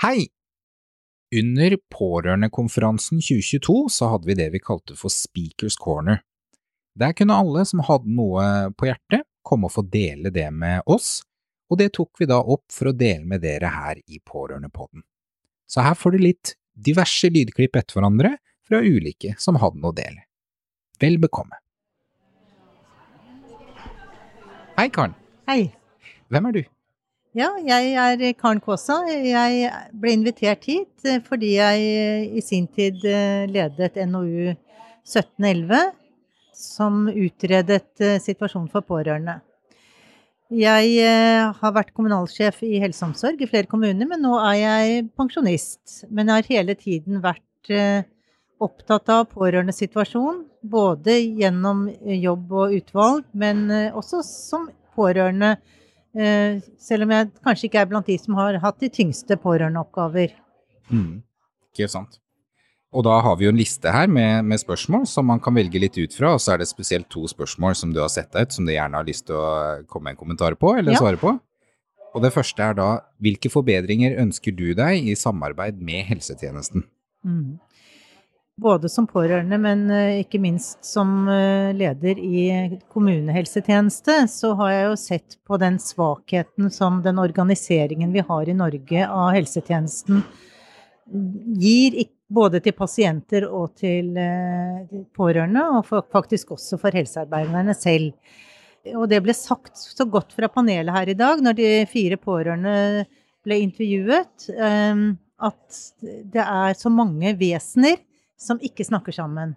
Hei! Under Pårørendekonferansen 2022 så hadde vi det vi kalte for Speakers Corner. Der kunne alle som hadde noe på hjertet, komme og få dele det med oss, og det tok vi da opp for å dele med dere her i Pårørendepodden. Så her får du litt diverse lydklipp etter hverandre fra ulike som hadde noe å dele. Vel bekomme. Hei, Karen. Hei. Hvem er du? Ja, jeg er Karen Kaasa. Jeg ble invitert hit eh, fordi jeg eh, i sin tid eh, ledet NOU 1711, som utredet situasjonen for pårørende. Jeg har vært kommunalsjef i helse og omsorg i flere kommuner, men nå er jeg pensjonist. Men jeg har hele tiden vært opptatt av pårørendes situasjon, både gjennom jobb og utvalg, men også som pårørende selv om jeg kanskje ikke er blant de som har hatt de tyngste pårørendeoppgaver. Mm. Ikke sant. Og da har vi jo en liste her med, med, spørsmål som man kan velge litt ut fra, og så er det spesielt to spørsmål som du har sett deg ut, som du gjerne har lyst til å komme med en kommentar på, eller ja. svare på. Og det første er da hvilke forbedringer ønsker du deg i samarbeid med helsetjenesten? Mm både som pårørende, men eh, ikke minst som eh, leder i kommunehelsetjeneste, så har jeg jo sett på den svakheten som den organiseringen vi har i Norge av helsetjenesten gir, både til pasienter og til eh, pårørende, og faktisk også for helsearbeiderne selv. Og det ble sagt så godt fra panelet her i dag, når de fire pårørende ble intervjuet, at det er så mange vesener som ikke snakker sammen.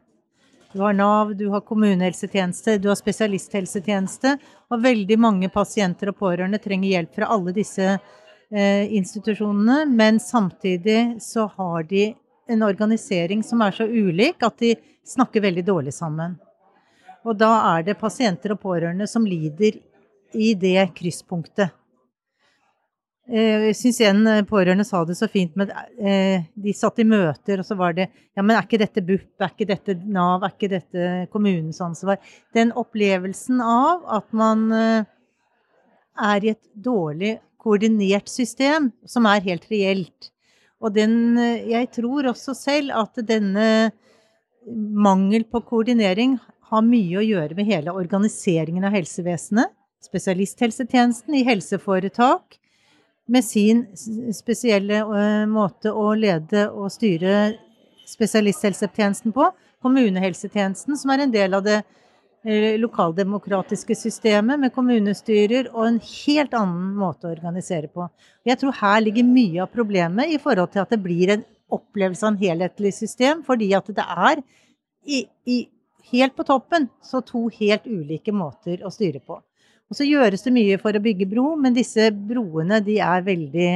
Du har Nav, du har kommunehelsetjeneste, du har spesialisthelsetjeneste. Og veldig mange pasienter og pårørende trenger hjelp fra alle disse eh, institusjonene. Men samtidig så har de en organisering som er så ulik at de snakker veldig dårlig sammen. Og da er det pasienter og pårørende som lider i det krysspunktet. Eh, jeg syns en eh, pårørende sa det så fint med eh, De satt i møter, og så var det Ja, men er ikke dette BUP? Er ikke dette Nav? Er ikke dette kommunens ansvar? Den opplevelsen av at man er i et dårlig koordinert system, som er helt reelt. Og den Jeg tror også selv at denne mangel på koordinering har mye å gjøre med hele organiseringen av helsevesenet. Spesialisthelsetjenesten i helseforetak med sin spesielle eh, måte å lede og styre spesialisthelsetjenesten på. Kommunehelsetjenesten, som er en del av det eh, lokaldemokratiske systemet med kommunestyrer og en helt annen måte å organisere på. Jeg tror her ligger mye av problemet i forhold til at det blir en opplevelse av en helhetlig system, fordi at det er i, i, helt på toppen så to helt ulike måter å styre på. Og så gjøres det mye for å bygge bro, men disse broene de er veldig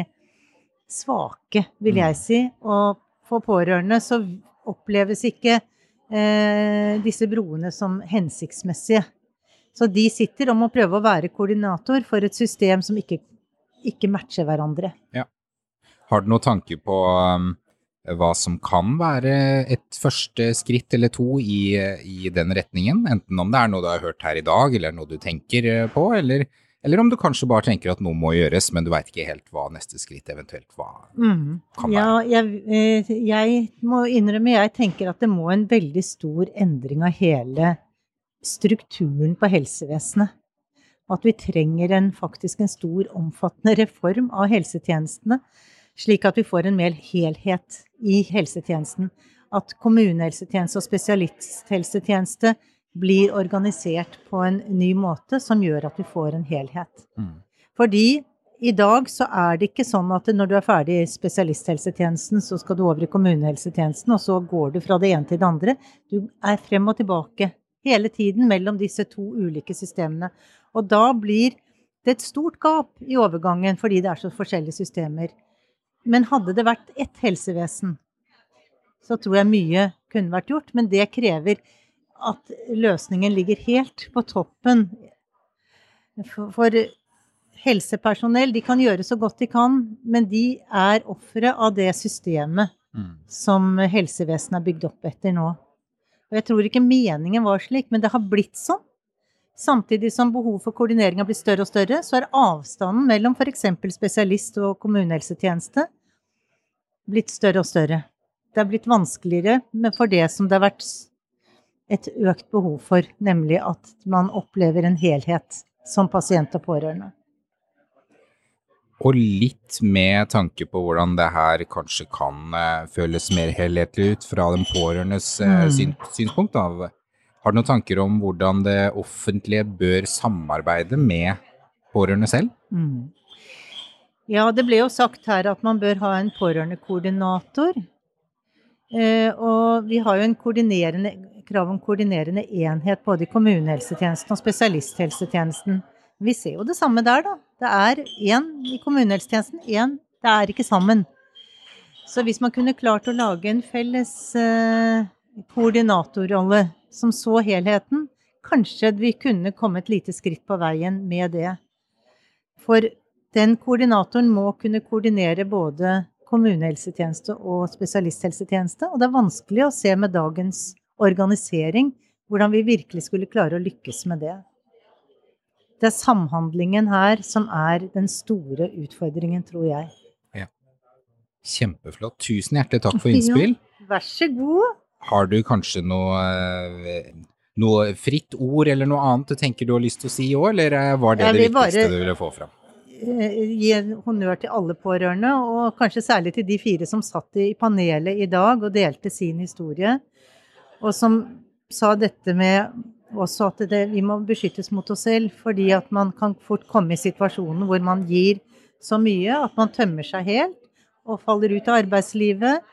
svake, vil jeg mm. si. Og for pårørende så oppleves ikke eh, disse broene som hensiktsmessige. Så de sitter om å prøve å være koordinator for et system som ikke, ikke matcher hverandre. Ja. Har du noen tanker på um, hva som kan være et første skritt eller to i, i, den retningen. Enten om det er noe du har hørt her i dag, eller noe du tenker eh, på, eller, eller om du kanskje bare tenker at noe må gjøres, men du veit ikke helt hva neste skritt eventuelt mm. kan være. Ja, jeg, eh, jeg, må innrømme, jeg tenker at det må en veldig stor endring av hele strukturen på helsevesenet. At vi trenger en, faktisk en stor, omfattende reform av helsetjenestene. Slik at vi får en mer helhet i helsetjenesten. At kommunehelsetjeneste og spesialisthelsetjeneste blir organisert på en ny måte som gjør at vi får en helhet. Mm. Fordi i dag så er det ikke sånn at når du er ferdig i spesialisthelsetjenesten, så skal du over i kommunehelsetjenesten, og så går du fra det ene til det andre. Du er frem og tilbake hele tiden mellom disse to ulike systemene. Og da blir det et stort gap i overgangen fordi det er så forskjellige systemer. Men hadde det vært ett helsevesen, så tror jeg mye kunne vært gjort. Men det krever at løsningen ligger helt på toppen. For, for helsepersonell de kan gjøre så godt de kan, men de er ofre av det systemet Mm. som helsevesenet er bygd opp etter nå. Og jeg tror ikke meningen var slik, men det har blitt sånn. Samtidig som behovet for koordinering har blitt større og større, så er avstanden mellom f.eks. spesialist og kommunehelsetjeneste blitt større og større. Det er blitt vanskeligere men for det som det har vært et økt behov for, nemlig at man opplever en helhet som pasient og pårørende. Og litt med tanke på hvordan det her kanskje kan eh, føles mer helhetlig ut fra den pårørendes eh, Mm. synspunkt. Da. Har du noen tanker om hvordan det offentlige bør samarbeide med pårørende selv? Mm. Ja, det ble jo sagt her at man bør ha en pårørendekoordinator. Eh, og vi har jo en krav om koordinerende enhet både i kommunehelsetjenesten og spesialisthelsetjenesten. Vi ser jo det samme der, da. Det er én i kommunehelsetjenesten, én Det er ikke sammen. Så hvis man kunne klart å lage en felles eh, koordinatorrolle som så helheten, kanskje vi kunne komme et lite skritt på veien med det. For den koordinatoren må kunne koordinere både kommunehelsetjeneste og spesialisthelsetjeneste, og det er vanskelig å se med dagens organisering hvordan vi virkelig skulle klare å lykkes med det. Det er samhandlingen her som er den store utfordringen, tror jeg. Kjempeflott. Tusen hjertelig takk for innspill. Vær så god. Har du kanskje noe, eh, noe fritt ord eller noe annet du tenker du har lyst til å si òg, eller eh, var det det viktigste du ville få fram? Eh, Gi honnør til alle pårørende, og kanskje særlig til de fire som satt i panelet i dag og delte sin historie, og som sa dette med også at det, vi må beskyttes mot oss selv, fordi at man kan fort komme i situasjoner hvor man gir så mye at man tømmer seg helt og faller ut av arbeidslivet,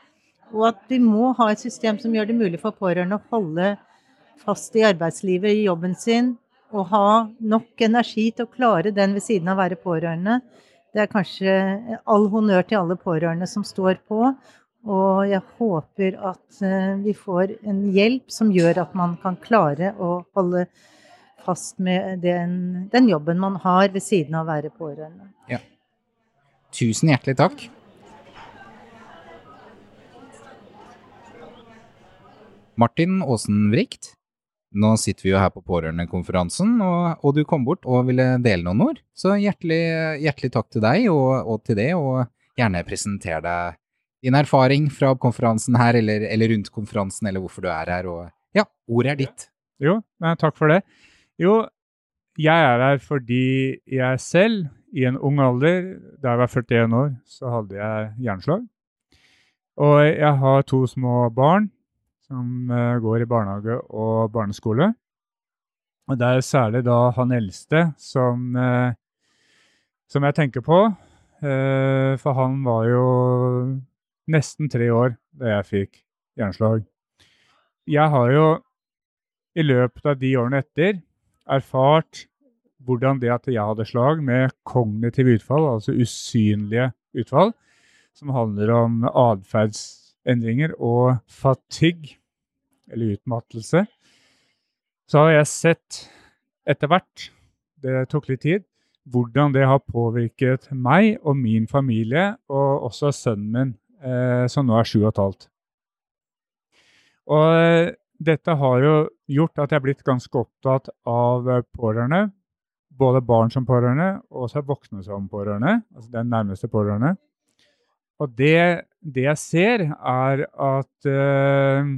og at vi må ha et system som gjør det mulig for pårørende å holde fast i arbeidslivet, i jobben sin, og ha nok energi til å klare den ved siden av å være pårørende. Det er kanskje all honnør til alle pårørende som står på. Og jeg håper at eh, vi får en hjelp som gjør at man kan klare å holde fast med den, den jobben man har ved siden av å være pårørende. Tusen hjertelig takk. Martin Aasen Vrikt, nå sitter vi jo her på pårørendekonferansen, og, og du kom bort og ville dele noen ord. Så hjertelig, hjertelig takk til deg og, og til det, og gjerne presentere deg din erfaring fra konferansen her, eller, eller rundt konferansen, eller hvorfor du er her. Og ja, ordet er ditt. Jo, takk for det. Jo, jeg er her fordi jeg selv, i en ung alder, da jeg var 41 år, så hadde jeg hjerneslag. Og jeg har to små barn som eh, går i barnehage og barneskole. Og det er særlig da han eldste som, eh, som jeg tenker på. Eh, for han var jo nesten tre år da jeg fikk hjerneslag. Jeg har jo i løpet av de årene etter erfart hvordan det at jeg hadde slag med kognitive utfall, altså usynlige utfall, som handler om atferdsendringer og fatigue, eller utmattelse, så har jeg sett etter hvert, det tok litt tid, hvordan det har påvirket meg og min familie, og også sønnen min, eh, som nå er sju og et halvt. Og eh, dette har jo gjort at jeg er blitt ganske opptatt av eh, pårørende. Både barn som pårørende og også voksne som pårørende. Altså den nærmeste pårørende. Og det, det jeg ser, er at uh,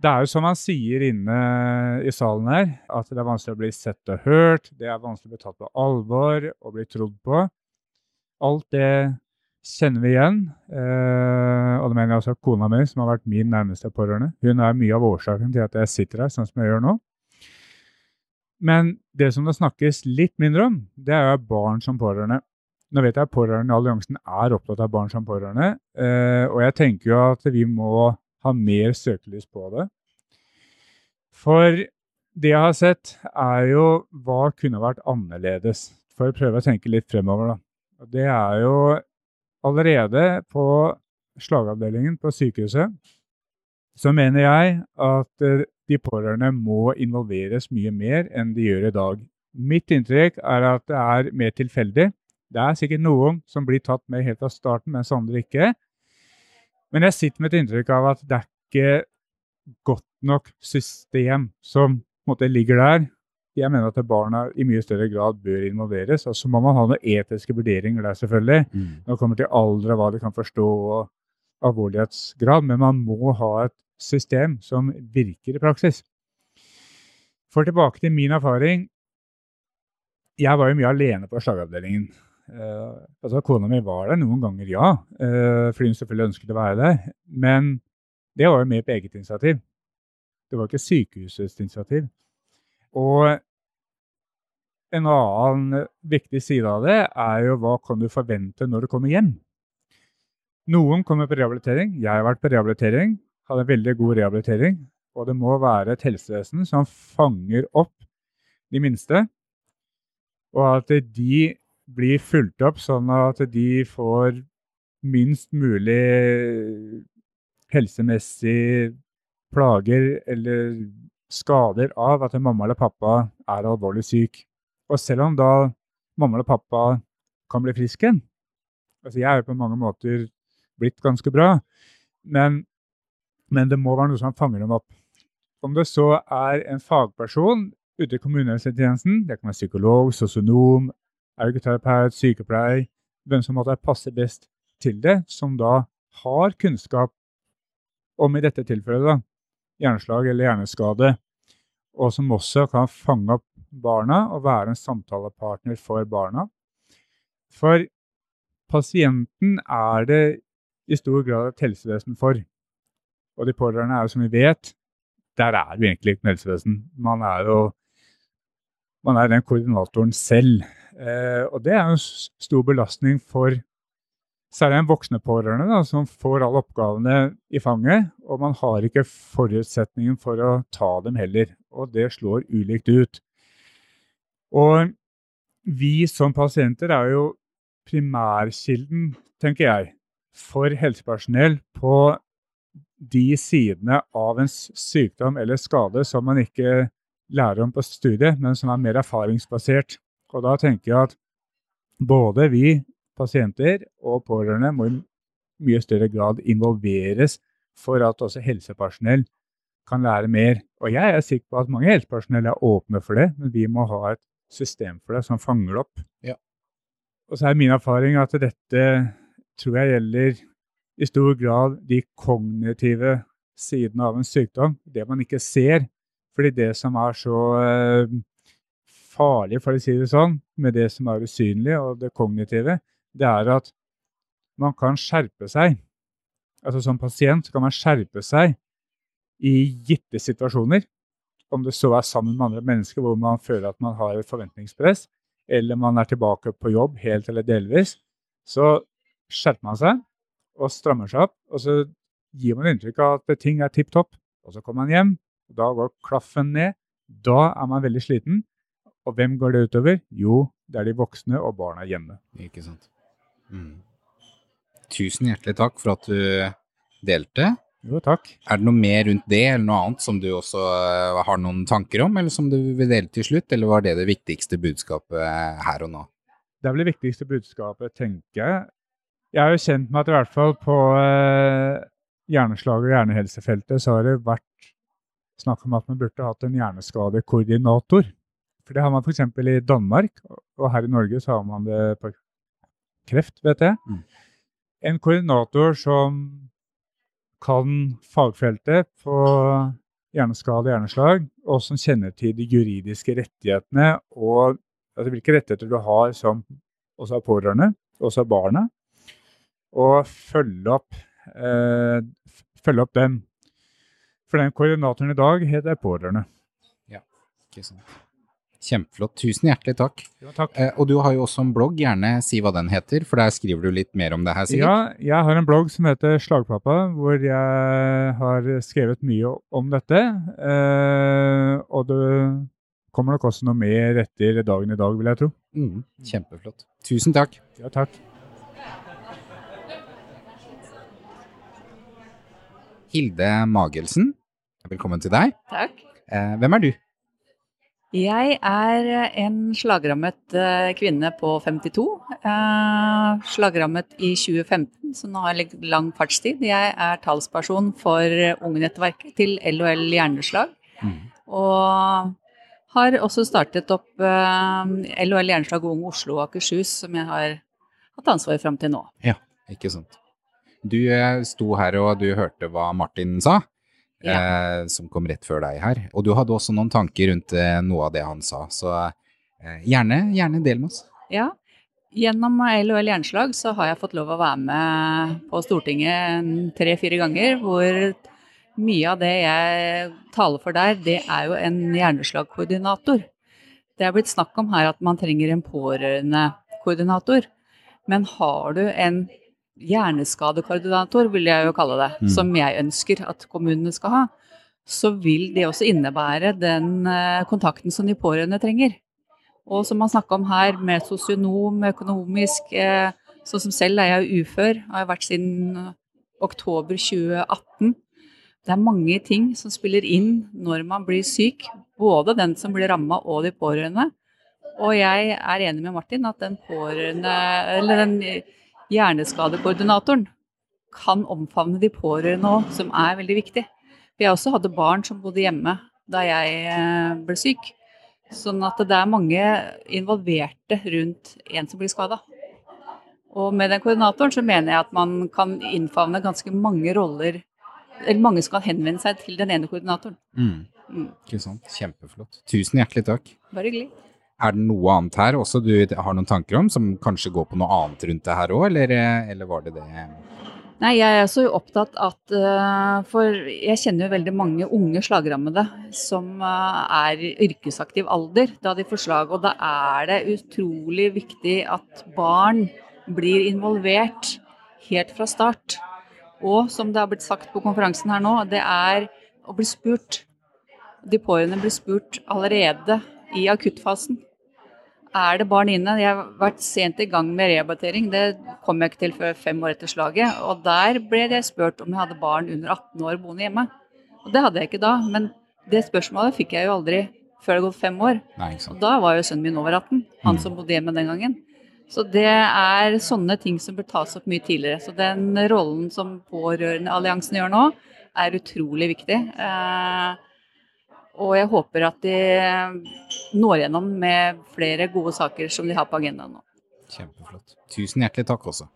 det er jo som han sier inne i salen her, at det er vanskelig å bli sett og hørt. Det er vanskelig å bli tatt på alvor og bli trodd på. Alt det kjenner vi igjen. Uh, og det mener jeg også kona mi, som har vært min nærmeste pårørende. Hun er mye av årsaken til at jeg sitter her sånn som jeg gjør nå. Men det som det snakkes litt mindre om, det er barn som pårørende. Nå vet jeg at Pårørendealliansen er opptatt av barn som pårørende, eh, og jeg tenker jo at vi må ha mer søkelys på det. For det jeg har sett, er jo hva kunne vært annerledes. For å prøve å tenke litt fremover, da. Det er jo allerede på slagavdelingen på sykehuset så mener jeg at eh, de pårørende må involveres mye mer enn de gjør i dag. Mitt inntrykk er at det er mer tilfeldig. Det er sikkert noen som blir tatt med helt fra starten, mens andre ikke. Men jeg sitter med et inntrykk av at det er ikke godt nok system som måte, ligger der. Jeg mener at barna i mye større grad bør involveres. Og så må man ha noen etiske vurderinger der, selvfølgelig. Mm. Når det kommer til alder og hva de kan forstå og alvorlighetsgrad. Men man må ha et system som virker i praksis. For tilbake til min erfaring. Jeg var jo mye alene på slagavdelingen. Uh, altså, Kona mi var der noen ganger, ja, uh, fordi hun selvfølgelig ønsket å være der. Men det var jo mer på eget initiativ. Det var ikke sykehusets initiativ. Og en annen viktig side av det er jo hva kan du forvente når du kommer hjem. Noen kommer på rehabilitering. Jeg har vært på rehabilitering, hadde en veldig god rehabilitering. Og det må være et helsevesen som fanger opp de minste, og at de blir fulgt opp sånn at de får minst mulig helsemessig plager eller skader av at mamma eller pappa er alvorlig syk. Og selv om da mamma eller pappa kan bli friske igjen altså Jeg er jo på mange måter blitt ganske bra, men, men det må være noe som fanger dem opp. Om det så er en fagperson ute i kommunehelsetjenesten, det kan være psykolog, sosionom, ergoterapeut, sykepleier, hvem som måtte passe best til det, som da har kunnskap om i dette tilfellet da, hjerneslag eller hjerneskade, og som også kan fange opp barna og være en samtalepartner for barna. For pasienten er det i stor grad et helsevesen for. Og de pårørende er jo, som vi vet, der er jo egentlig ikke noe helsevesen. Man er jo man er den koordinatoren selv. Eh, og det er en stor belastning for særlig en voksne pårørende da, som får alle oppgavene i fanget. Og man har ikke forutsetningen for å ta dem heller. Og det slår ulikt ut. Og vi som pasienter er jo primærkilden, tenker jeg, for helsepersonell på de sidene av en sykdom eller skade som man ikke lærer om på studiet, men som er mer erfaringsbasert. Og da tenker jeg at både vi pasienter og pårørende må i mye større grad involveres for at også helsepersonell kan lære mer. Og jeg er sikker på at mange helsepersonell er åpne for det, men vi må ha et system for det som fanger det opp. Ja. Og så er min erfaring at dette tror jeg gjelder i stor grad de kognitive sidene av en sykdom. Det man ikke ser. Fordi det som er så eh, farlig, for å si det sånn, med det som er usynlig og det kognitive, det er at man kan skjerpe seg. Altså Som pasient kan man skjerpe seg i gitte situasjoner. Om det så er sammen med andre mennesker hvor man føler at man har et forventningspress, eller man er tilbake på jobb helt eller delvis, så skjerper man seg og strammer seg opp. Og så gir man inntrykk av at ting er tipp topp. Og så kommer man hjem, og da går klaffen ned. Da er man veldig sliten. Og hvem går det utover? Jo, det er de voksne og barna hjemme. Ikke sant. Mm. Tusen hjertelig takk for at du delte. Jo, takk. Er det noe mer rundt det, eller noe annet som du også uh, har noen tanker om, eller som du vil dele til slutt, eller var det det viktigste budskapet her og nå? Det er vel det viktigste budskapet, tenker jeg. Jeg er jo kjent med at i hvert fall på uh, hjerneslag- og hjernehelsefeltet så har det vært snakk om at man burde hatt en hjerneskadekoordinator. For det har man f.eks. i Danmark, og her i Norge så har man det på kreft, vet jeg. Mm. En koordinator som kan fagfeltet på hjerneskade og hjerneslag, og som kjenner til de juridiske rettighetene og altså hvilke rettigheter du har som også er pårørende, også er barna. og følge opp, eh, følge opp dem. For den koordinatoren i dag heter pårørende. Ja, Ikke sant. Kjempeflott. Tusen hjertelig takk. Ja, takk. Eh, og du har jo også en blogg, gjerne si hva den heter, for der skriver du litt mer om det her, sikkert? Ja, jeg har en blogg som heter Slagpappa, hvor jeg har skrevet mye om dette. Eh, og det kommer nok også noe mer etter dagen i dag, vil jeg tro. Mm, kjempeflott. Tusen takk. Ja, takk. Hilde Magelsen, velkommen til deg. Takk. Eh, hvem er du? Jeg er en slagrammet eh, kvinne på 52. Eh, slagrammet i 2015, så nå har jeg lang fartstid. Jeg er talsperson for ungenettverket til LHL Hjerneslag. Mm. Og har også startet opp eh, LHL Hjerneslag Ung Oslo og Akershus, som jeg har hatt ansvaret fram til nå. Ja, Ikke sant. Du eh, sto her og du hørte hva Martin sa, eh, som kom rett før deg her. Og du hadde også noen tanker rundt eh, noe av det han sa, så eh, gjerne, gjerne del med oss. Ja. Gjennom LHL Hjerneslag så har jeg fått lov å være med på Stortinget tre-fire ganger, hvor mye av det jeg taler for der, det er jo en hjerneslagkoordinator. Det er blitt snakk om her at man trenger en pårørendekoordinator. Men har du en hjerneskadekoordinator, vil jeg jo kalle det, Mm. som jeg ønsker at kommunene skal ha, så vil det også innebære den eh, kontakten som de pårørende trenger. Og som man snakka om her, med sosionom, økonomisk eh, Sånn som selv er jeg ufør, har jeg vært siden eh, oktober 2018. Det er mange ting som spiller inn når man blir syk, både den som blir ramma og de pårørende. Og jeg er enig med Martin at den pårørende, eller den hjerneskadekoordinatoren kan omfavne de pårørende òg, som er veldig viktig. For jeg også hadde barn som bodde hjemme da jeg eh, ble syk. Sånn at det er mange involverte rundt en som blir skada. Og med den koordinatoren så mener jeg at man kan innfavne ganske mange roller, eller mange som kan henvende seg til den ene koordinatoren. Mm. Mm. Ikke sant. Kjempeflott. Tusen hjertelig takk. Bare hyggelig. Er det noe annet her også du har noen tanker om, som kanskje går på noe annet rundt det her òg, eller, eh, eller var det det? Nei, jeg er også opptatt at eh, For jeg kjenner jo veldig mange unge slagrammede som eh, er i yrkesaktiv alder da de får slag. Og da er det utrolig viktig at barn blir involvert helt fra start. Og som det har blitt sagt på konferansen her nå, det er å bli spurt. De pårørende blir spurt allerede i akuttfasen. Er det barn inne? Jeg har vært sent i gang med rehabilitering. Det kom jeg ikke til før fem år etter slaget. Og der ble jeg spurt om jeg hadde barn under 18 år boende hjemme. Og det hadde jeg ikke da, men det spørsmålet fikk jeg jo aldri før det har gått fem år. Nei, Og da var jo sønnen min over 18, han som bodde hjemme den gangen. Så det er sånne ting som bør tas opp mye tidligere. Så den rollen som Pårørendealliansen gjør nå, er utrolig viktig. Eh, og jeg håper at de når gjennom med flere gode saker som de har på agendaen nå. Kjempeflott. Tusen hjertelig takk også.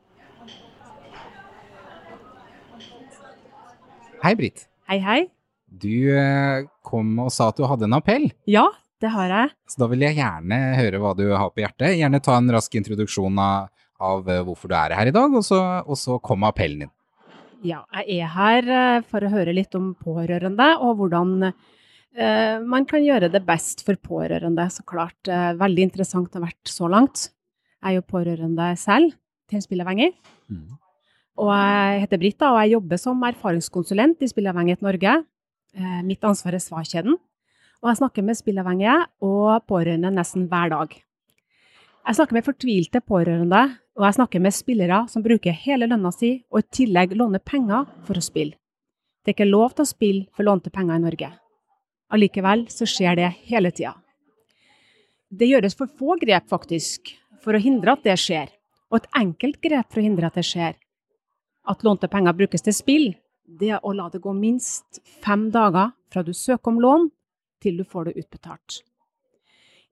Hei, Britt. Hei, hei. Du eh, kom og sa at du hadde en appell, Ja, det har jeg. så da vil jeg gjerne høre hva du har på hjertet. Gjerne ta en rask introduksjon av, av eh, hvorfor du er her i dag, og så, og så kom appellen din. Ja, jeg er her eh, for å høre litt om pårørende, og hvordan man kan gjøre det best for pårørende. Så klart, eh, veldig interessant å ha vært så langt. Jeg er jo pårørende selv til en spilleavhengig. Og jeg heter Britta, og jeg jobber som erfaringskonsulent i Spilleavhengighet Norge. Eh, mitt ansvar er svarkjeden. Og jeg snakker med spilleavhengige og pårørende nesten hver dag. Jeg snakker med fortvilte pårørende, og jeg snakker med spillere som bruker hele lønna si og i tillegg låner penger for å spille. Det er ikke lov til å spille for lånte penger i Norge. Allikevel så skjer det hele tida. Det gjøres for få grep, faktisk, for å hindre at det skjer. Og et enkelt grep for å hindre at det skjer, at lånte penger brukes til spill, det er å la det gå minst fem dager fra du søker om lån til du får det utbetalt.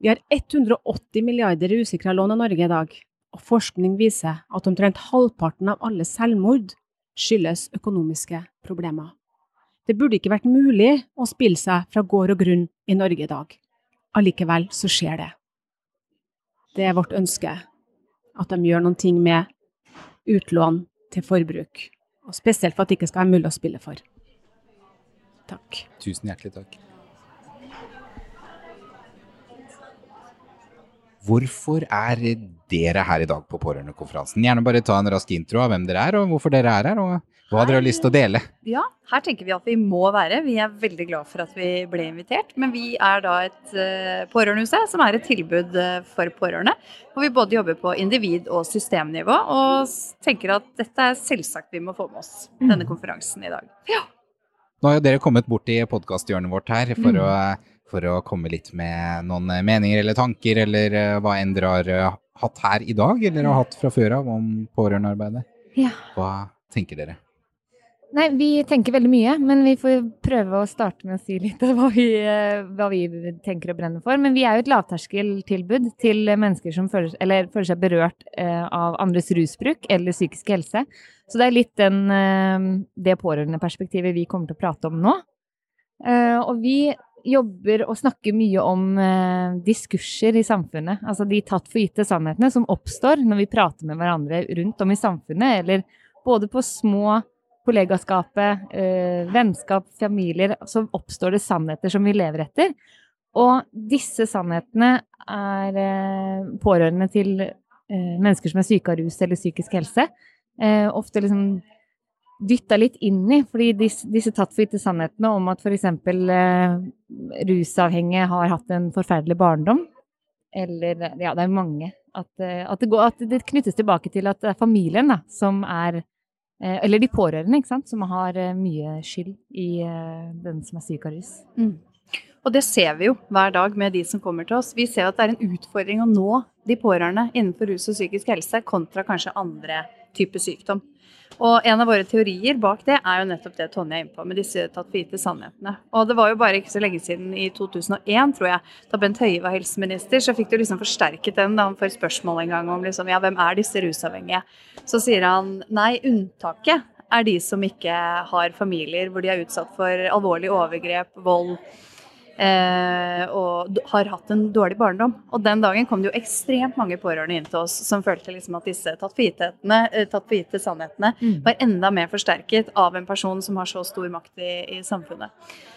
Vi har 180 milliarder i usikra lån i Norge i dag, og forskning viser at omtrent halvparten av alle selvmord skyldes økonomiske problemer. Det burde ikke vært mulig å spille seg fra gård og grunn i Norge i dag. Allikevel så skjer det. Det er vårt ønske at de gjør noen ting med utlån til forbruk. Og spesielt for at det ikke skal være mulig å spille for. Takk. Tusen hjertelig takk. Hvorfor er dere her i dag på Pårørendekonferansen? Gjerne bare ta en rask intro av hvem dere er, og hvorfor dere er her, og hva dere du lyst til å dele. Ja, her tenker vi at vi må være. Vi er veldig glad for at vi ble invitert. Men vi er da et uh, pårørendehus som er et tilbud uh, for pårørende. Hvor vi både jobber på individ- og systemnivå, og tenker at dette er selvsagt vi må få med oss denne konferansen i dag. Ja. Nå har jo dere kommet bort i podkasthjørnet vårt her for Mm. å for å komme litt med noen meninger eller tanker, eller eh, hva enn dere har eh, hatt her i dag, eller har hatt fra før av om pårørendearbeidet. Ja. Hva tenker dere? Nei, vi tenker veldig mye, men vi får prøve å starte med å si litt av hva vi, eh, hva vi tenker og brenner for. Men vi er jo et lavterskeltilbud til mennesker som føler, føler seg berørt eh, av andres rusbruk eller psykisk helse. Så det er litt den, eh, det pårørendeperspektivet vi kommer til å prate om nå. Eh, og vi jobber og snakker mye om diskurser i samfunnet. Altså de tatt for gitte sannhetene som oppstår når vi prater med hverandre rundt om i samfunnet, eller både på små kollegaskapet, eh, vennskap, familier, så oppstår det sannheter som vi lever etter. Og disse sannhetene er eh, pårørende til eh, mennesker som er syke av rus eller psykisk helse. Ofte liksom dytta litt inn i, fordi disse, disse tatt for gitte sannhetene om at f.eks. Rusavhengige har hatt en forferdelig barndom, eller Ja, det er mange. At, at, det, går, at det knyttes tilbake til at det er familien da, som er Eller de pårørende, ikke sant, som har eh, mye skyld i eh, den som er syk av rus. Mm. Og det ser vi jo hver dag med de som kommer til oss. Vi ser at det er en utfordring å nå de pårørende innenfor rus og psykisk helse kontra kanskje andre typer sykdom. Og en av våre teorier bak det er jo nettopp det Tonje er inne på, med disse tatt for gitte sannhetene. Og det var jo bare ikke så lenge siden, i 2001 tror jeg, da Bent Høie var helseminister, så fikk du liksom forsterket den da han får spørsmål en gang om liksom, ja, hvem er disse rusavhengige? Så sier han nei, unntaket er de som ikke har familier hvor de er utsatt for alvorlig overgrep, vold, og har hatt en dårlig barndom. Og den dagen kom det jo ekstremt mange pårørende inn til oss som følte liksom at disse tatt for eh, gitte sannhetene var enda mer forsterket av en person som har så stor makt i, i samfunnet.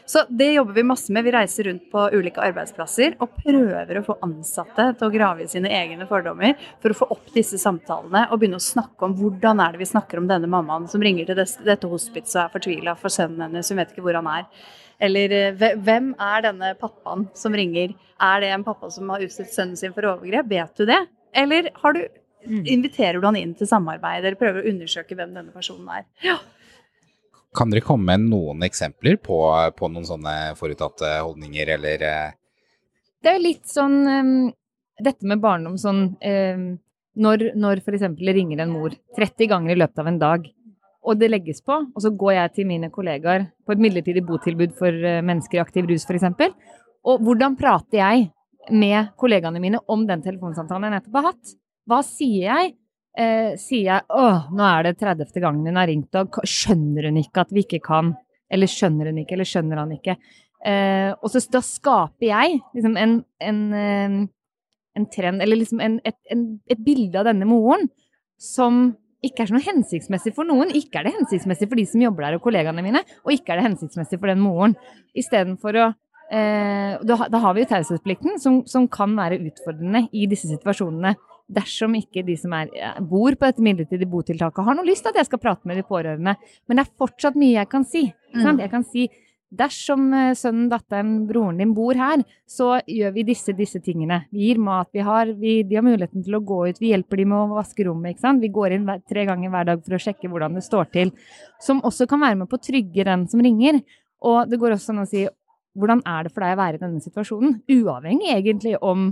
Så det jobber vi masse med. Vi reiser rundt på ulike arbeidsplasser og prøver å få ansatte til å grave i sine egne fordommer for å få opp disse samtalene og begynne å snakke om hvordan er det vi snakker om denne mammaen som ringer til dette hospitset og er fortvila for sønnen hennes, hun vet ikke hvor han er. Eller eh, hvem er denne pappaen som ringer? Er det en pappa som har utsatt sønnen sin for overgrep? Vet du det? Eller har du, inviterer du han inn til samarbeid, eller prøver å undersøke hvem denne personen er? Ja. Kan dere komme med noen eksempler på, på noen sånne forutatte holdninger, eller eh, Det er jo litt sånn um, Dette med barndom sånn um, Når, når f.eks. ringer en mor 30 ganger i løpet av en dag, og det legges på, og så går jeg til mine kollegaer på et midlertidig botilbud for uh, mennesker i aktiv rus f.eks., og hvordan prater jeg med kollegaene mine om den telefonsamtalen jeg nettopp har hatt? Hva sier jeg? Eh, sier jeg 'Å, nå er det 30. gangen hun har ringt, og skjønner hun ikke at vi ikke kan?' Eller skjønner hun ikke, eller skjønner han ikke? Eh, og så da skaper jeg liksom en, en, eh, en trend, eller liksom en, et, et bilde av denne moren som ikke er så noe hensiktsmessig for noen. Ikke er det hensiktsmessig for de som jobber der og kollegaene mine, og ikke er det hensiktsmessig for den moren. Istedenfor å eh, da, da har vi jo taushetsplikten, som, som kan være utfordrende i disse situasjonene. Dersom ikke de som er, eh, bor på dette midlertidige botiltaket har noe lyst til at jeg skal prate med de pårørende. Men det er fortsatt mye jeg kan si. Mm. Jeg kan si dersom eh, sønnen, datteren, broren din bor her, så gjør vi disse, disse tingene. Vi gir mat, vi har, vi, de har muligheten til å gå ut, vi hjelper dem med å vaske rommet. ikke sant? Vi går inn tre ganger hver dag for å sjekke hvordan det står til. Som også kan være med på å trygge den som ringer. Og det går også an å si hvordan er det for deg å være i denne situasjonen? Uavhengig egentlig om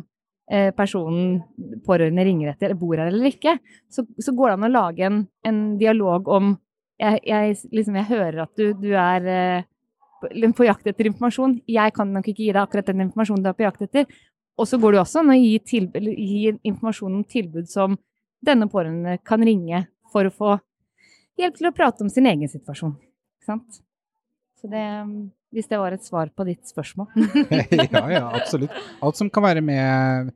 eh, personen pårørende ringer etter, eller bor her eller ikke. Så, så går det an å lage en, en dialog om jeg, jeg, liksom, jeg hører at du, du er eh, på, jakt etter informasjon. Jeg kan nok ikke gi deg akkurat den informasjonen du er på jakt etter. Og så går jo også an å gi, gi informasjon om tilbud som denne pårørende kan ringe for å få hjelp til å prate om sin egen situasjon. Ikke sant? Så det, hvis det var et svar på ditt spørsmål. ja, ja, absolutt. Alt som kan være med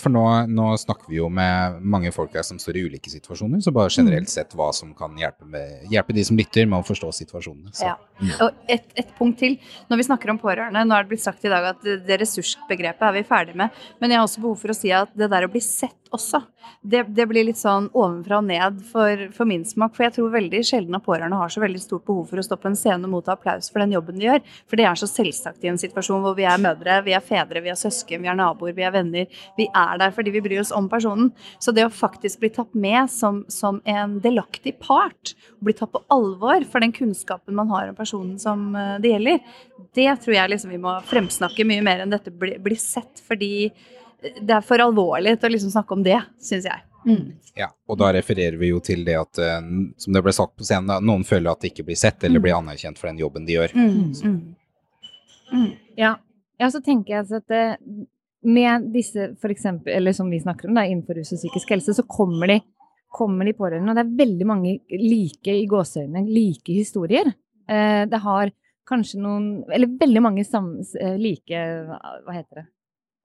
For nå, nå snakker vi jo med mange folk her som står i ulike situasjoner, så bare generelt sett hva som kan hjelpe, med, hjelpe de som lytter med å forstå situasjonene. Så. Ja. Og et, et punkt til. Når vi snakker om pårørende, nå er det blitt sagt i dag at det, ressursbegrepet er vi ferdig med, men jeg har også behov for å si at det der å bli sett også, det, det blir litt sånn ovenfra og ned for, for min smak. For jeg tror veldig sjelden at pårørende har så veldig stort behov for å stå på en scene og motta applaus for den jobben de gjør. For det er så selvsagt i en situasjon hvor vi er mødre, vi er fedre, vi er søsken, vi er naboer, vi er venner. Vi er der fordi vi bryr oss om personen. Så det å faktisk bli tatt med som, som en delaktig part, bli tatt på alvor for den kunnskapen man har om personen som eh, det gjelder, det tror jeg liksom vi må fremsnakke mye mer enn dette blir bli sett. Fordi det er for alvorlig til å liksom snakke om det, syns jeg. Mm. Ja, og da refererer vi jo til det at, eh, som det ble sagt på scenen, noen føler at de ikke blir sett eller Mm. blir anerkjent for den jobben de gjør. Mm, mm. Mm. Ja. ja, så tenker jeg at det, med disse, for eksempel, eller som vi snakker om da, innenfor rus og psykisk helse, så kommer de, kommer de pårørende. Og det er veldig mange like i gåseøynene, like historier. Eh, det har kanskje noen, eller veldig mange sam, eh, like, hva heter det?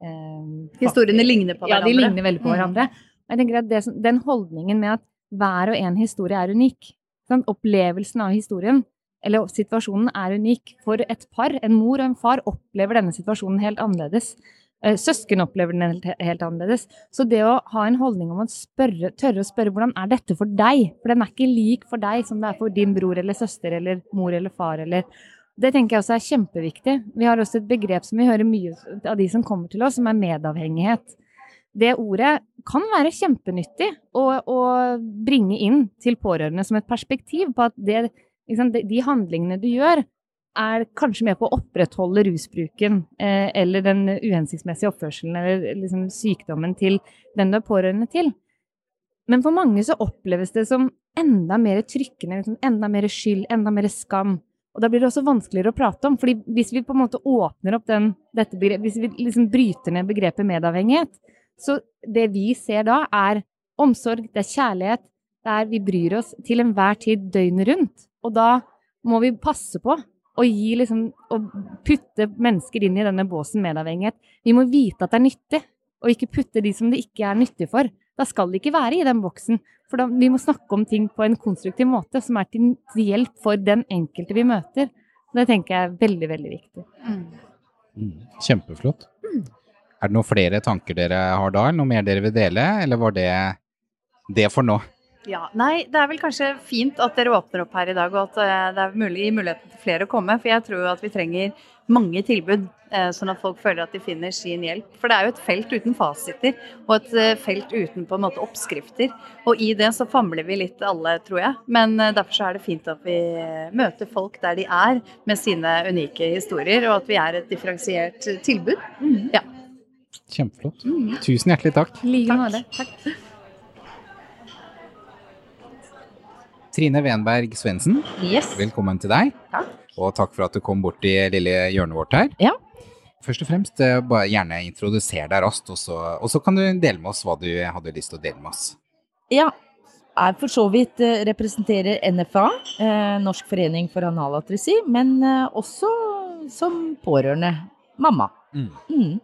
Eh, Historiene ligner på hverandre. Ja, de ligner veldig på Mm. hverandre. Jeg tenker at det, Den holdningen med at hver og en historie er unik, sant? opplevelsen av historien eller situasjonen er unik for et par. En mor og en far opplever denne situasjonen helt annerledes. Eh, Søsken opplever den helt, helt annerledes. Så det å ha en holdning om å spørre, tørre å spørre hvordan er dette for deg, for den er ikke lik for deg som det er for din bror eller søster eller mor eller far eller det tenker jeg også er kjempeviktig. Vi har også et begrep som vi hører mye av de som kommer til oss, som er medavhengighet. Det ordet kan være kjempenyttig å, å bringe inn til pårørende som et perspektiv på at det, liksom, de, handlingene du gjør, er kanskje med på å opprettholde rusbruken eh, eller den uhensiktsmessige oppførselen eller liksom, sykdommen til den du er pårørende til. Men for mange så oppleves det som enda mer trykkende, liksom, enda mer skyld, enda mer skam. Og da blir det også vanskeligere å prate om, fordi hvis vi på en måte åpner opp den, dette begrepet, hvis vi liksom bryter ned begrepet medavhengighet, så det vi ser da er omsorg, det er kjærlighet, det er vi bryr oss til enhver tid døgnet rundt. Og da må vi passe på å gi liksom, å putte mennesker inn i denne båsen medavhengighet. Vi må vite at det er nyttig, og ikke putte de som det ikke er nyttig for. Da skal de ikke være i den boksen. For da, vi må snakke om ting på en konstruktiv måte som er til, hjelp for den enkelte vi møter. Det tenker jeg er veldig, veldig viktig. Mm. Kjempeflott. Er det noen flere tanker dere har da, eller noe mer dere vil dele, eller var det det for nå? Ja, nei, det er vel kanskje fint at dere åpner opp her i dag, og at eh, det er mulig, muligheten til flere å komme. For jeg tror at vi trenger mange tilbud, eh, sånn at folk føler at de finner sin hjelp. For det er jo et felt uten fasiter, og et eh, felt uten på en måte oppskrifter. Og i det så famler vi litt alle, tror jeg. Men derfor så er det fint at vi møter folk der de er, med sine unike historier, og at vi er et differensiert tilbud. tilbud. Ja. Kjempeflott. Tusen hjertelig takk. I like måte. Takk. Trine Wenberg Svendsen, Yes. velkommen til deg. Takk. Og takk for at du kom bort i lille hjørnet vårt her. Ja. Først og fremst, eh, bare gjerne introduser deg raskt, og så, og så kan du dele med oss hva du hadde lyst til å dele med oss. Ja. Jeg for så vidt eh, representerer NFA, eh, Norsk forening for analatresi, men også som pårørende mamma. Mm. Mm.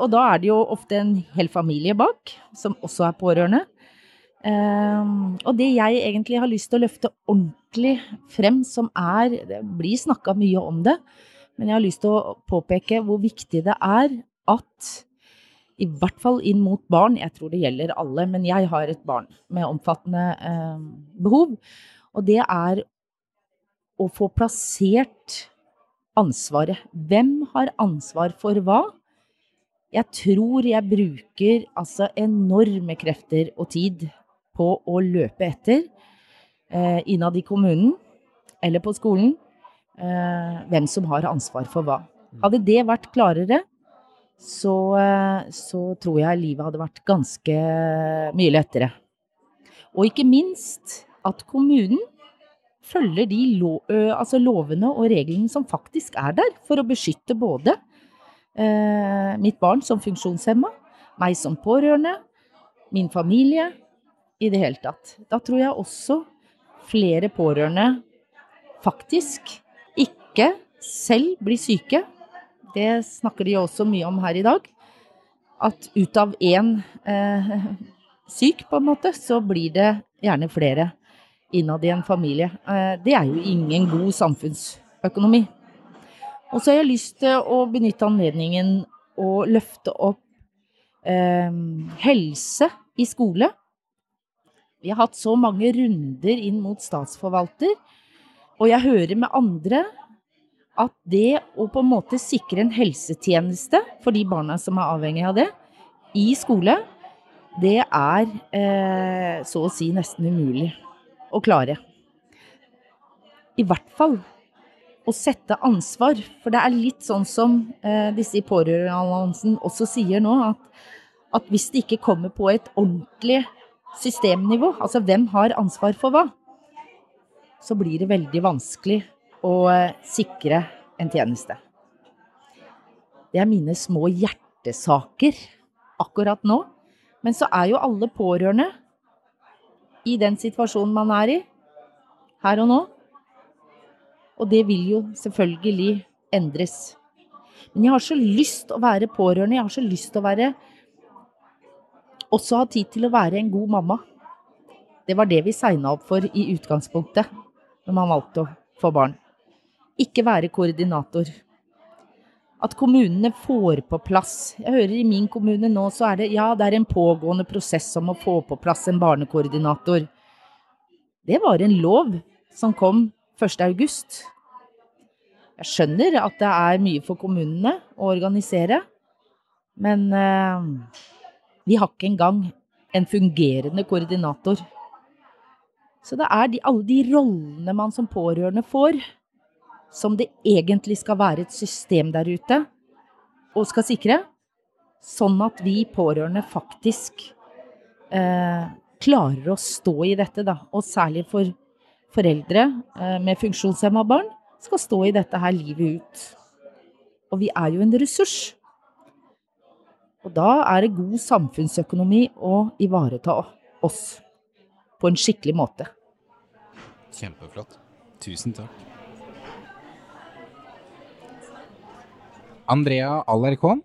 Og da er det jo ofte en hel familie bak, som også er pårørende. Eh, og det jeg egentlig har lyst til å løfte ordentlig frem, som er Det blir snakka mye om det, men jeg har lyst til å påpeke hvor viktig det er at i hvert fall inn mot barn, jeg tror det gjelder alle, men jeg har et barn med omfattende eh, behov, og det er å få plassert ansvaret. Hvem har ansvar for hva? Jeg tror jeg bruker altså enorme krefter og tid på å løpe etter eh, innad i kommunen eller på skolen eh, hvem som har ansvar for hva. Hadde det vært klarere, så, eh, så tror jeg livet hadde vært ganske mye lettere. Og ikke minst at kommunen følger de lo, altså lovene og reglene som faktisk er der, for å beskytte både eh, mitt barn som funksjonshemma, meg som pårørende, min familie, i det hele tatt. Da tror jeg også flere pårørende faktisk ikke selv blir syke. Det snakker de også mye om her i dag. at ut av én eh, syk, på en måte, så blir det gjerne flere innad i en familie. Eh, det er jo ingen god samfunnsøkonomi. Og så har jeg lyst til å benytte anledningen å løfte opp eh, helse i skole. Vi har hatt så mange runder inn mot statsforvalter, og jeg hører med andre at det å på en måte sikre en helsetjeneste for de barna som er avhengig av det, i skole, det er eh, så å si nesten umulig å klare. I hvert fall å sette ansvar, for det er litt sånn som eh, disse i Pårørendealliansen også sier nå, at, at hvis det ikke kommer på et ordentlig systemnivå, altså hvem har ansvar for hva, så blir det veldig vanskelig å eh, sikre en tjeneste. Det er mine små hjertesaker akkurat nå. Men så er jo alle pårørende i den situasjonen man er i, her og nå. Og det vil jo selvfølgelig endres. Men jeg har så lyst å være pårørende. Jeg har så lyst å være Også ha tid til å være en god mamma. Det var det vi signa opp for i utgangspunktet, når man valgte å få barn ikke være koordinator. At kommunene får på plass Jeg hører i min kommune nå så er det ja, det er en pågående prosess om å få på plass en barnekoordinator. Det var en lov som kom 1. august. Jeg skjønner at det er mye for kommunene å organisere, men eh, vi har ikke engang en fungerende koordinator. Så det er de, alle de rollene man som pårørende får, som det egentlig skal være et system der ute og skal sikre, sånn at vi pårørende faktisk eh, klarer å stå i dette, da. Og særlig for foreldre eh, med funksjonshemma barn skal stå i dette her livet ut. Og vi er jo en ressurs. Og da er det god samfunnsøkonomi å ivareta oss på en skikkelig måte. Kjempeflott. Tusen takk. Andrea Allerkon,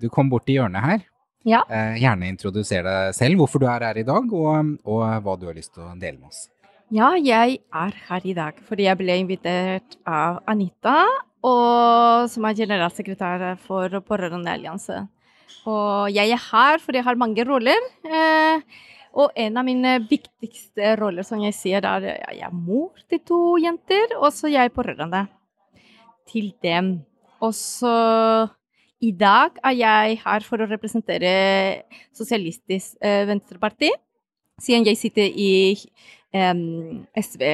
du kom bort i hjørnet her. Ja. Eh, gjerne introduser deg selv, hvorfor du er her i dag, og, og, hva du har lyst til å dele med oss. Ja, jeg er her i dag fordi jeg ble invitert av Anita, og, som er generalsekretær for Pårørendeallianse. Og jeg er her fordi jeg har mange roller. Eh, og en av mine viktigste roller, som jeg sier, er at jeg er mor til to jenter, og så jeg er pårørende til dem. Og så i dag er jeg her for å representere Sosialistisk eh, Venstreparti, siden jeg sitter i eh, SV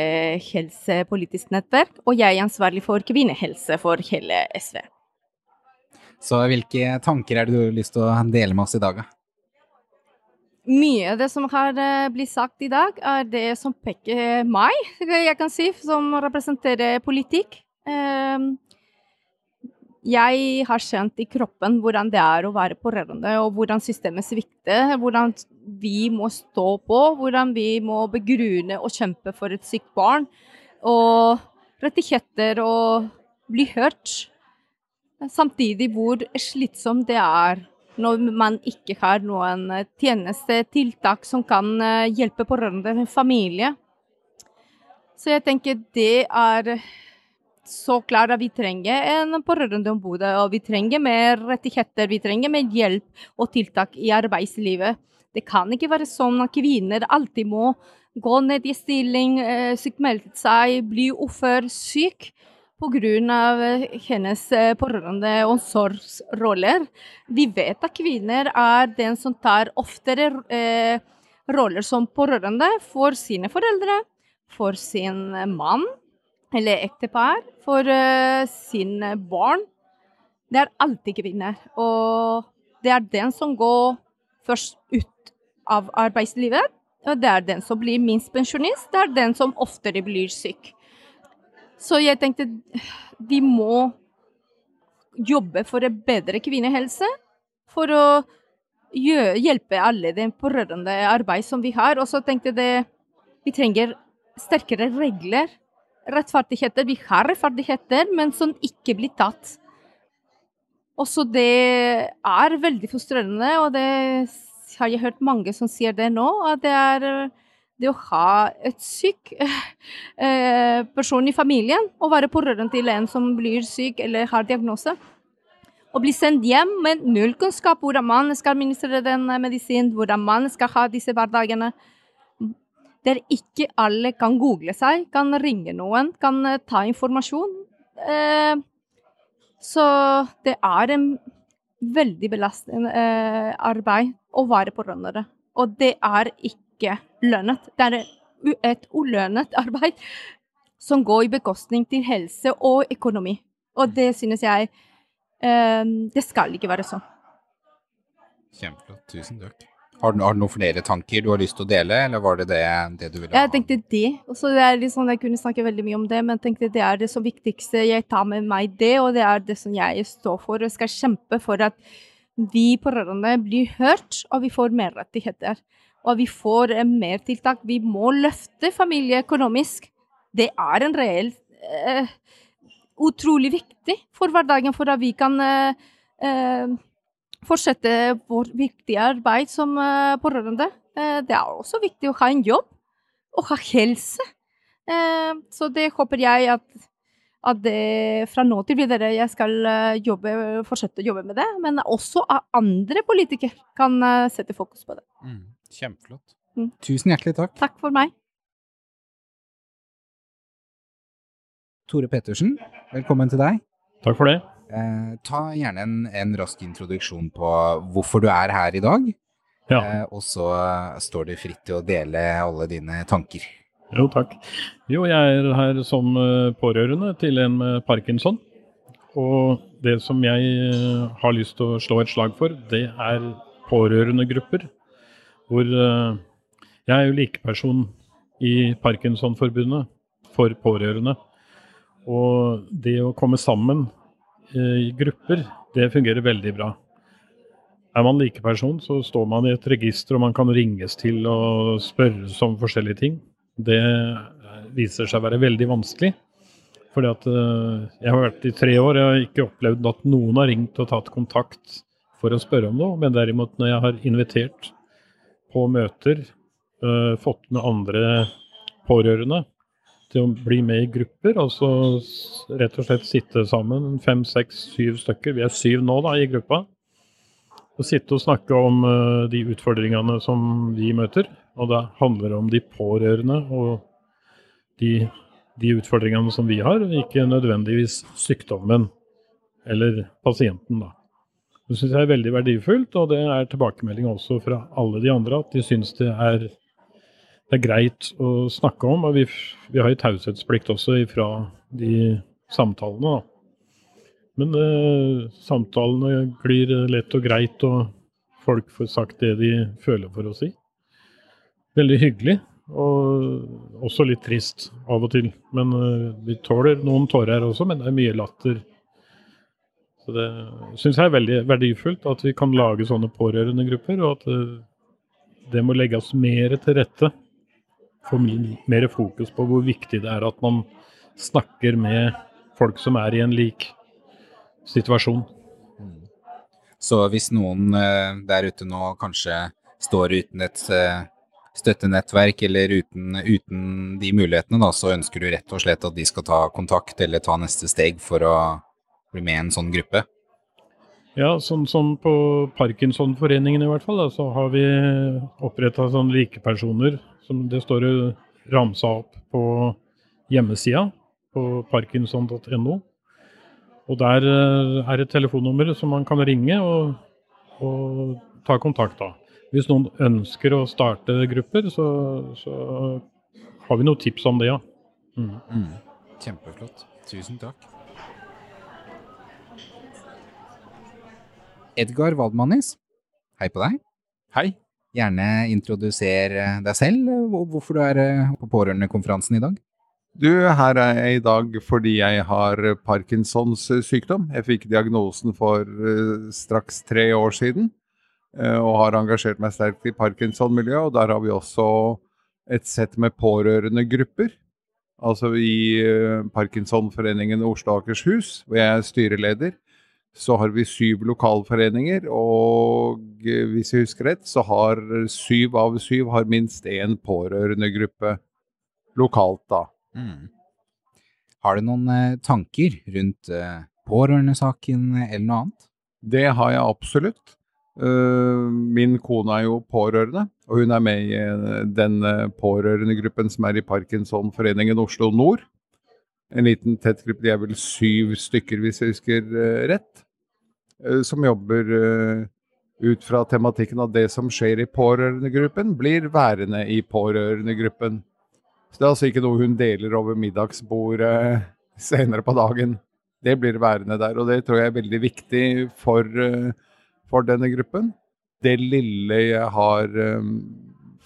helsepolitisk nettverk, og jeg er ansvarlig for kvinnehelse for hele SV. Så hvilke tanker er det du har lyst til å dele med oss i dag, da? Mye av det som har eh, blitt sagt i dag, er det som peker meg, jeg kan si, som representerer politikk. Um, jeg har kjent i kroppen hvordan det er å være pårørende, og hvordan systemet svikter. Hvordan vi må stå på, hvordan vi må begrunne og kjempe for et sykt barn. Og rettigheter og bli hørt. Samtidig hvor slitsomt det er når man ikke har noen tjenestetiltak som kan eh, hjelpe pårørende med familie. Så jeg tenker det er så klart at vi trenger en pårørendeombud, og vi trenger mer rettigheter, vi trenger mer hjelp og tiltak i arbeidslivet. Det kan ikke være sånn at kvinner alltid må gå ned i stilling, eh, sykmelde seg, bli ufør, syk pga. hennes pårørende- pårørende omsorgsroller. Vi vet at kvinner er den som tar oftere eh, roller som pårørende for sine foreldre, for sin mann eller ektepar for eh, sine barn, det er alltid kvinner. Og det er den som går først ut av arbeidslivet. Og det er den som blir minst pensjonist. Det er den som oftere blir syk. Så jeg tenkte vi må jobbe for en bedre kvinnehelse. For å hjelpe alle det pårørende arbeid som vi har. Og så tenkte jeg vi trenger sterkere regler rettferdigheter. Vi har rettferdigheter, men som ikke blir tatt. Også det er veldig frustrerende, og det har jeg hørt mange som sier det nå. At det er det å ha et syk eh, person i familien, og være pårørende til en som blir syk eller har diagnose. Og bli sendt hjem med null kunnskap hvordan man skal administrere den medisinen, hvordan man skal ha disse hverdagene. Der ikke alle kan google seg, kan ringe noen, kan ta informasjon. Eh, så det er en veldig belastende eh, arbeid å være pårørende. Og det er ikke lønnet. Det er et ulønnet arbeid som går i bekostning til helse og økonomi. Og det synes jeg eh, Det skal ikke være sånn. Kjempeflott. Tusen takk. Har du, har du, noen flere tanker du har lyst til å dele, eller var det det, det du ville ha? Jeg tenkte det. Også det er sånn, Jeg kunne snakke veldig mye om det, men jeg tenkte det er det som viktigste. Jeg tar med meg det, og det er det som jeg står for. Og skal kjempe for at vi pårørende blir hørt, og vi får mer rettigheter. Og vi får eh, mer tiltak. Vi må løfte familie økonomisk. Det er en reell uh, Utrolig viktig for hverdagen, for at vi kan uh, fortsette vårt viktige arbeid som pårørende. Det er også viktig å ha en jobb og ha helse. Så det håper jeg at, at det, fra nå til videre jeg skal jobbe, fortsette å jobbe med det. Men også at andre politikere kan sette fokus på det. Mm, kjempeflott. Mm. Tusen hjertelig takk. Takk for meg. Tore Pettersen, velkommen til deg. Takk for det. Eh, ta gjerne en, en, rask introduksjon på hvorfor du er her i dag. Ja. Eh, og så står du fritt til å dele alle dine tanker. Jo, takk. Jo, jeg er her som eh, pårørende til en med parkinson. Og det som jeg eh, har lyst til å slå et slag for, det er pårørendegrupper. Hvor eh, jeg er jo likeperson i Parkinsonforbundet for pårørende. Og det å komme sammen i grupper, det fungerer veldig bra. Er man likeperson, så står man i et register og man kan ringes til og spørres om forskjellige ting. Det viser seg å være veldig vanskelig. Fordi at jeg har vært i tre år, jeg har ikke opplevd at noen har ringt og tatt kontakt for å spørre om noe. Men derimot når jeg har invitert på møter, uh, fått med andre pårørende, til å bli med i grupper. Altså rett og slett sitte sammen, fem, seks, syv stykker. Vi er syv nå da i gruppa. Og sitte og snakke om uh, de utfordringene som vi møter. Og det handler om de pårørende og de, de utfordringene som vi har, ikke nødvendigvis sykdommen eller pasienten, da. Det syns jeg er veldig verdifullt, og det er tilbakemelding også fra alle de andre at de syns det er det er greit å snakke om. Og vi, vi har jo taushetsplikt også fra de samtalene, da. Men eh, samtalene glir lett og greit, og folk får sagt det de føler for å si. Veldig hyggelig, og også litt trist av og til. Men eh, vi tåler noen tårer også, men det er mye latter. Så det syns jeg er veldig verdifullt at vi kan lage sånne pårørendegrupper, og at eh, det må legges mer til rette få mer fokus på hvor viktig det er at man snakker med folk som er i en lik situasjon. Mm. Så hvis noen eh, der ute nå kanskje står uten et eh, støttenettverk eller uten, uten, de mulighetene, da, så ønsker du rett og slett at de skal ta kontakt eller ta neste steg for å bli med i en sånn gruppe? Ja, sånn som på Parkinsonforeningen i hvert fall, da, så har vi oppretta sånn likepersoner som det står ramsa opp på hjemmesida på parkinson.no. Og der eh, er et telefonnummer som man kan ringe og, og ta kontakt da. Hvis noen ønsker å starte grupper, så, så har vi noen tips om det, ja. Mm. Mm. Kjempeflott. Tusen takk. Edgar Waldmannis, hei på deg. Hei. Gjerne introduser eh, deg selv, og hvorfor du er eh, på pårørendekonferansen i dag. Du, her er jeg i dag fordi jeg har Parkinsons sykdom. Jeg fikk diagnosen for straks tre år siden, og har engasjert meg sterkt i Parkinson-miljøet. Og der har vi også et sett med pårørendegrupper. Altså i Parkinsonforeningen Oslo og Akershus, hvor jeg er styreleder. Så har vi syv lokalforeninger, og eh, hvis jeg husker rett, så har syv av syv har minst én pårørendegruppe lokalt, da. Mm. Har du noen eh, tanker rundt eh, pårørendesaken eller noe annet? Det har jeg absolutt. Min kone er jo pårørende, og hun er med i den pårørendegruppen som er i Parkinsonforeningen Oslo Nord. En liten tett gruppe, de er vel syv stykker, hvis jeg husker rett, som jobber ut fra tematikken at det som skjer i pårørendegruppen, blir værende i pårørendegruppen. Så det er altså ikke noe hun deler over middagsbordet senere på dagen. Det blir værende der, og det tror jeg er veldig viktig for for denne gruppen. Det lille jeg har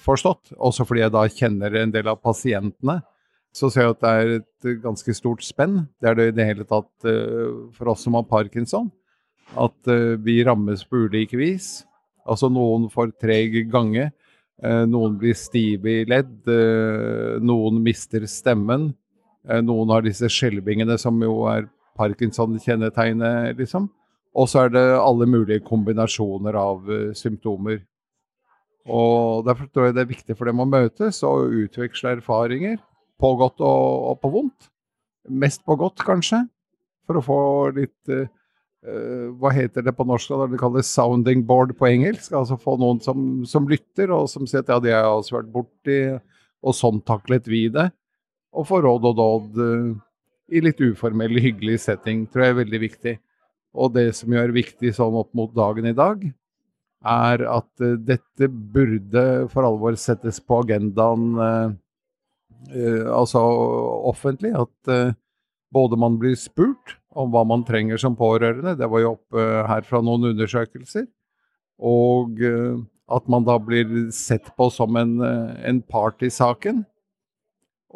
forstått, også fordi jeg da kjenner en del av pasientene, så ser jeg at det er et ganske stort spenn. Det er det i det hele tatt for oss som har parkinson. At uh, vi rammes på ulike vis. Altså noen får treg gange. Uh, noen blir stive i ledd. noen mister stemmen. noen har disse skjelvingene som jo er parkinson-kjennetegnet, liksom. Og så er det alle mulige kombinasjoner av symptomer. Og Derfor tror jeg det er viktig for dem å møtes og utveksle erfaringer. På godt og, og på vondt. Mest på godt, kanskje. For å få litt Hva heter det på norsk? Det kalles sounding board på engelsk. Altså få noen som, som lytter, og som sier at ja, det har jeg også vært borti, og sånn taklet vi det. Og få råd og dåd i litt uformell, hyggelig setting, tror jeg er veldig viktig. Og det som gjør viktig sånn opp mot dagen i dag, er at uh, dette burde for alvor settes på agendaen uh, altså offentlig. At både man blir spurt om hva man trenger som pårørende, det var jo oppe her fra noen undersøkelser, og at man da blir sett på som en, en part i saken.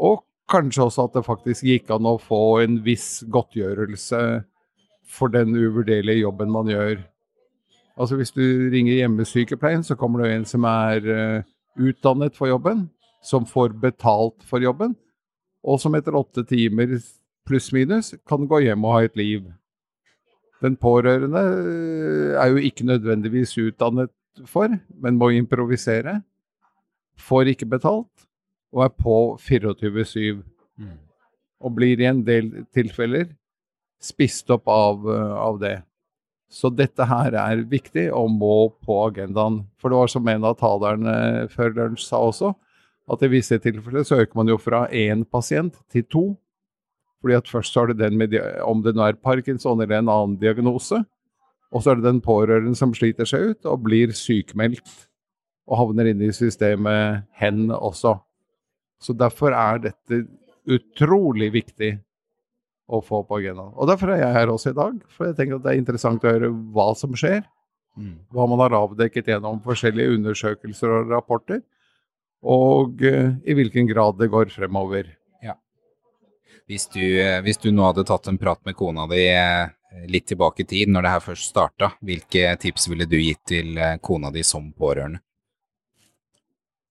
Og kanskje også at det faktisk gikk an å få en viss godtgjørelse for den uvurderlige jobben man gjør. Altså Hvis du ringer hjemmesykepleien, så kommer det en som er utdannet for jobben, som får betalt for jobben, og som etter åtte timer pluss-minus kan gå hjem og ha et liv. Den pårørende eh, er jo ikke nødvendigvis utdannet for, men må improvisere. Får ikke betalt, og er på 24-7. Mm. Og blir i en del tilfeller spist opp av, eh, av, det. Så dette her er viktig og må på agendaen. For det var som en av talerne før lunsj sa også, at i visse tilfeller så øker man jo fra én pasient til to. Fordi at først så er det den med, om det nå er parkinson eller en annen diagnose, og så er det den pårørende som sliter seg ut og blir sykmeldt og havner inne i systemet hen også. Så derfor er dette utrolig viktig å få på agendaen. Og Derfor er jeg her også i dag, for jeg tenker at det er interessant å høre hva som skjer. Mm. Hva man har avdekket gjennom forskjellige undersøkelser og rapporter, og uh, i hvilken grad det går fremover. Hvis du, eh, hvis du nå hadde tatt en prat med kona di eh, litt tilbake i tid, når det her først starta, hvilke tips ville du gitt til kona di som pårørende?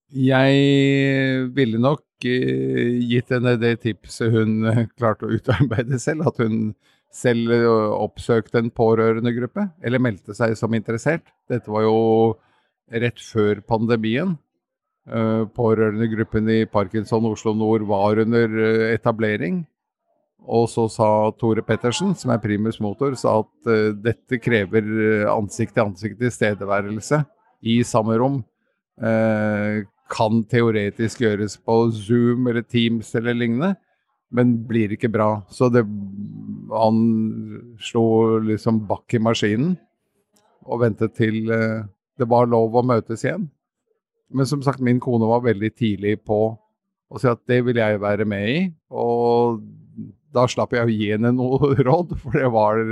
Jeg ville nok gitt henne det tipset hun klarte å utarbeide selv, at hun selv oppsøkte en pårørendegruppe, eller meldte seg som interessert. Dette var jo rett før pandemien. Pårørendegruppen i Parkinson Oslo Nord var under etablering. Og så sa Tore Pettersen, som er primus motor, sa at dette krever ansikt-til-ansikt tilstedeværelse i samme rom kan teoretisk gjøres på Zoom eller Teams eller lignende, men blir ikke bra. Så det, han slo liksom bakk i maskinen og ventet til uh, det var lov å møtes igjen. Men som sagt, min kone var veldig tidlig på å si at det vil jeg være med i. Og da slapp jeg å gi henne noe råd, for det var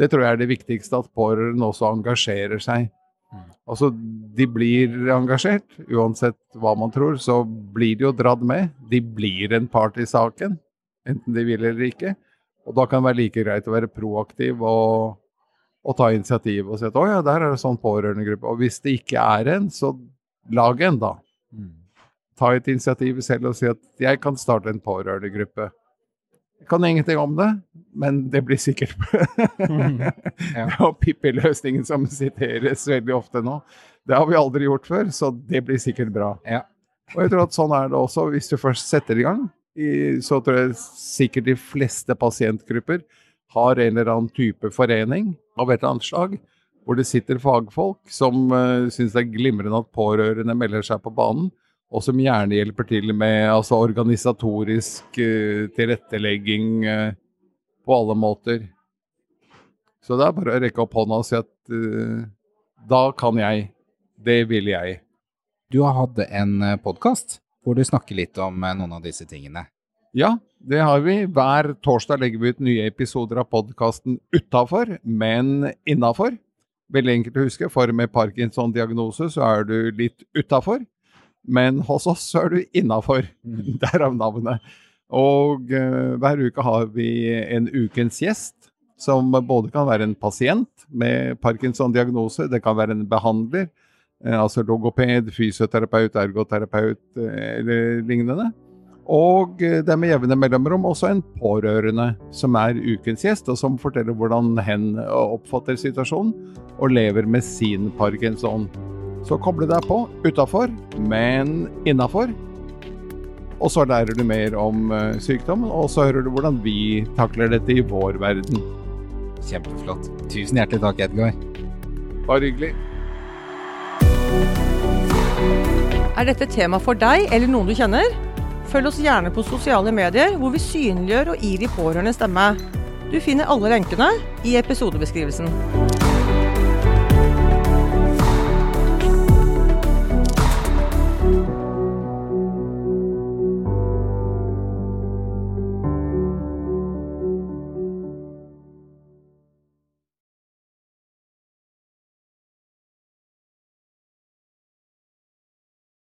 Det tror jeg er det viktigste, at pårørende også engasjerer seg Altså, de blir engasjert. Uansett hva man tror, så blir de jo dratt med. De blir en part i saken, enten de vil eller ikke. Og da kan det være like greit å være proaktiv og, og ta initiativ og si at å ja, der er det sånn pårørendegruppe. Og hvis det ikke er en, så lag en, da. Mm. Ta et initiativ selv og si at jeg kan starte en pårørendegruppe. Jeg kan ingenting om det, men det blir sikkert ja. Og Pippi-løsningen som siteres veldig ofte nå. Det har vi aldri gjort før, så det blir sikkert bra. Ja. Og jeg tror at sånn er det også. Hvis du først setter i gang, så tror jeg sikkert de fleste pasientgrupper har en eller annen type forening av et eller annet slag, hvor det sitter fagfolk som uh, syns det er glimrende at pårørende melder seg på banen, og som gjerne hjelper til med altså, organisatorisk uh, tilrettelegging uh, på alle måter. Så det er bare å rekke opp hånda og si at uh, da kan jeg. Det vil jeg. Du har hatt en podkast hvor du snakker litt om noen av disse tingene. Ja, det har vi. Hver torsdag legger vi ut nye episoder av podkasten utafor, men innafor. Veldig enkelt å huske, for med Parkinson-diagnose så er du litt utafor. Men hos oss er du innafor. Mm. Derav navnet. Og uh, hver uke har vi en ukens gjest, som både kan være en pasient med Parkinson-diagnose, det kan være en behandler, uh, altså logoped, fysioterapeut, ergoterapeut uh, eller lignende. Og det er med jevne mellomrom også en pårørende som er ukens gjest, og som forteller hvordan hen oppfatter situasjonen og lever med sin parkinson. Så koble deg på utafor, men innafor. Og så lærer du mer om uh, sykdommen, og så hører du hvordan vi takler dette i vår verden. Kjempeflott. Tusen hjertelig takk, Edgar. Bare hyggelig. Er dette tema for deg eller noen du kjenner? Følg oss gjerne på sosiale medier, hvor vi synliggjør og gir de pårørende stemme. Du finner alle lenkene i episodebeskrivelsen.